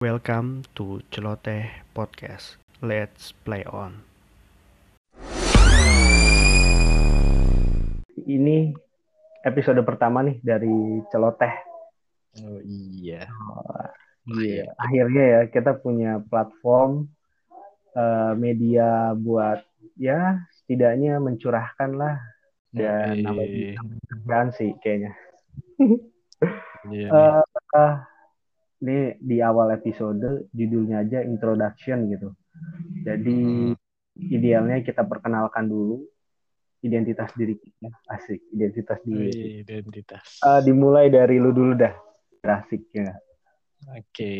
Welcome to Celoteh Podcast. Let's play on. Ini episode pertama nih dari Celoteh. Oh iya. Iya, akhirnya ya kita punya platform eh, media buat ya setidaknya mencurahkan lah dan namanya kerjaan sih kayaknya. Iya, Eh, eh, ini di awal episode judulnya aja introduction gitu. Jadi idealnya kita perkenalkan dulu identitas diri kita. Asik, identitas diri. Identitas. Eh, dimulai dari lu dulu dah. Asik ya. Oke,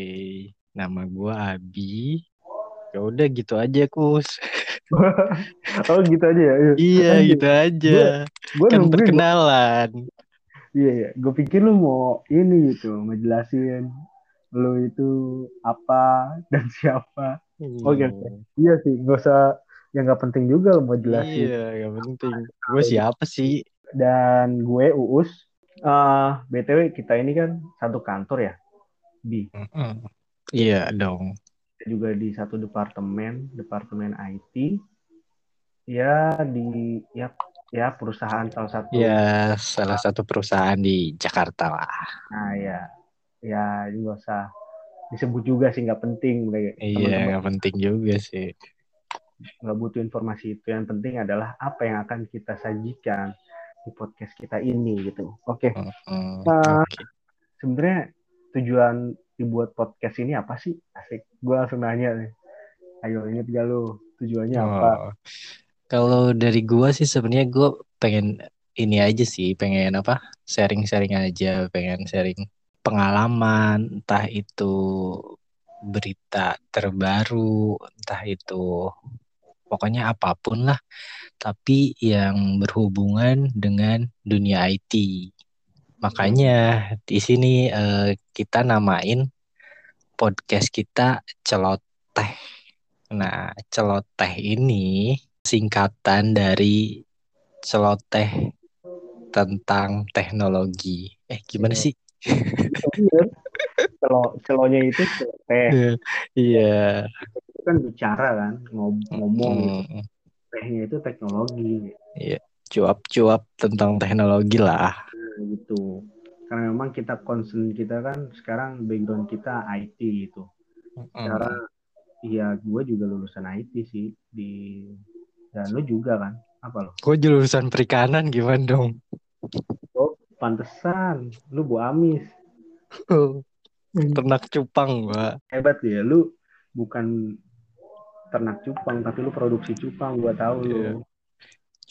nama gua Abi. Ya udah gitu aja, Kus. oh gitu aja ya. iya, Anjir, gitu aja. Gue Kan nungguin. perkenalan. Iya iya. Gue pikir lu mau ini gitu, ngejelasin lu itu apa dan siapa. Oke, oke. Iya sih, gak usah yang nggak penting juga lu mau jelasin. Iya, gak penting. Gue siapa sih? Dan gue Uus. Eh btw kita ini kan satu kantor ya, di Mm-mm. Iya dong. juga di satu departemen, departemen IT. Ya di ya ya perusahaan salah satu. Ya, salah satu perusahaan di Jakarta lah. Nah ya, ya ini nggak usah disebut juga sih nggak penting mereka Iya, teman-teman gak penting juga sih. nggak butuh informasi itu. Yang penting adalah apa yang akan kita sajikan di podcast kita ini gitu. Oke, Mm-mm. Nah, Oke. sebenarnya tujuan dibuat podcast ini apa sih? Asik, gue langsung nanya nih. Ayo inget gak lu tujuannya apa? Oh. Kalau dari gua sih sebenarnya gua pengen ini aja sih, pengen apa? Sharing-sharing aja, pengen sharing pengalaman, entah itu berita terbaru, entah itu pokoknya apa pun lah, tapi yang berhubungan dengan dunia IT. Makanya di sini eh, kita namain podcast kita Celoteh. Nah, celoteh ini singkatan dari celoteh tentang teknologi. Eh, gimana sih? Bener. Celo, celonya itu teh Iya. itu kan bicara kan, ngomong gitu. Tehnya itu teknologi Iya, cuap-cuap tentang teknologi lah. gitu. Karena memang kita concern kita kan sekarang background kita IT gitu. Secara iya gue juga lulusan IT sih di dan lu juga kan apa lo Gue jurusan perikanan gimana dong? Pantesan lu bu amis Ternak cupang, Mbak. hebat ya lu bukan ternak cupang tapi lu produksi cupang gua tahu lu Iya.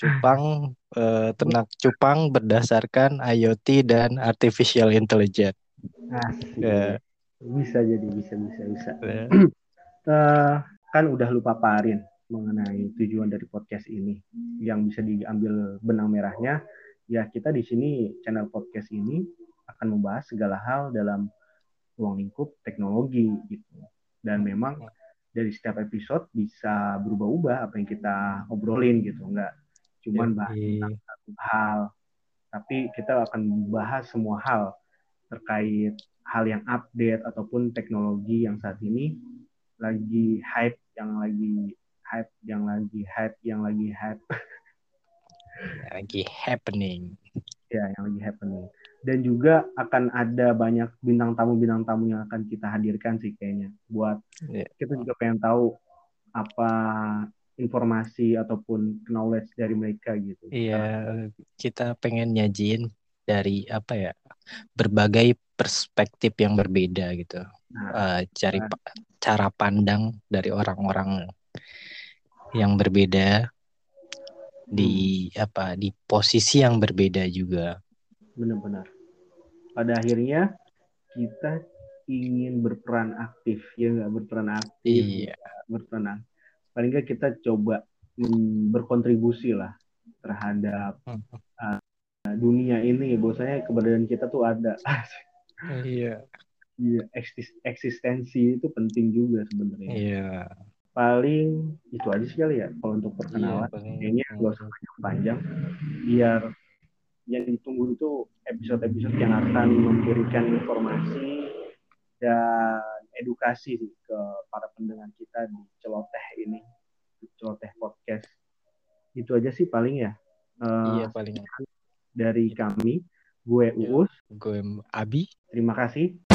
Cupang, eh, ternak cupang berdasarkan IoT dan artificial intelligence. Asik. Ya. bisa jadi bisa bisa bisa Ya. Eh, kan udah lu paparin mengenai tujuan dari podcast ini yang bisa diambil benang merahnya ya kita di sini channel podcast ini akan membahas segala hal dalam ruang lingkup teknologi gitu. Dan memang dari setiap episode bisa berubah-ubah apa yang kita obrolin gitu nggak cuman bahas tentang satu hal. Tapi kita akan bahas semua hal terkait hal yang update ataupun teknologi yang saat ini lagi hype yang lagi hype yang lagi hype yang lagi hype Lagi happening. ya yang lagi happening dan juga akan ada banyak bintang tamu bintang tamu yang akan kita hadirkan sih kayaknya buat Iya. kita juga pengen tahu apa informasi ataupun knowledge dari mereka gitu Iya, kita pengen nyajiin dari apa ya, berbagai perspektif yang berbeda gitu. nah, Eh, cari pa- cara pandang dari orang-orang yang berbeda di apa di posisi yang berbeda juga. benar-benar pada akhirnya kita ingin berperan aktif ya nggak berperan aktif Iya, berperan paling nggak kita coba mm, berkontribusi lah terhadap Hmm. uh, dunia ini bahwasanya keberadaan kita tuh ada iya, Iya, eksis- eksistensi itu penting juga sebenarnya. iya. Paling itu aja sih kali ya kalau untuk perkenalan. Iya, paling- Kayaknya nggak usah panjang biar yang ditunggu itu episode-episode yang akan memberikan informasi dan edukasi sih ke para pendengar kita di celoteh ini, di celoteh podcast. Itu aja sih paling ya. Eh, Iya paling. Dari kami, gue Ya. Uus. Gue Abi. Terima kasih.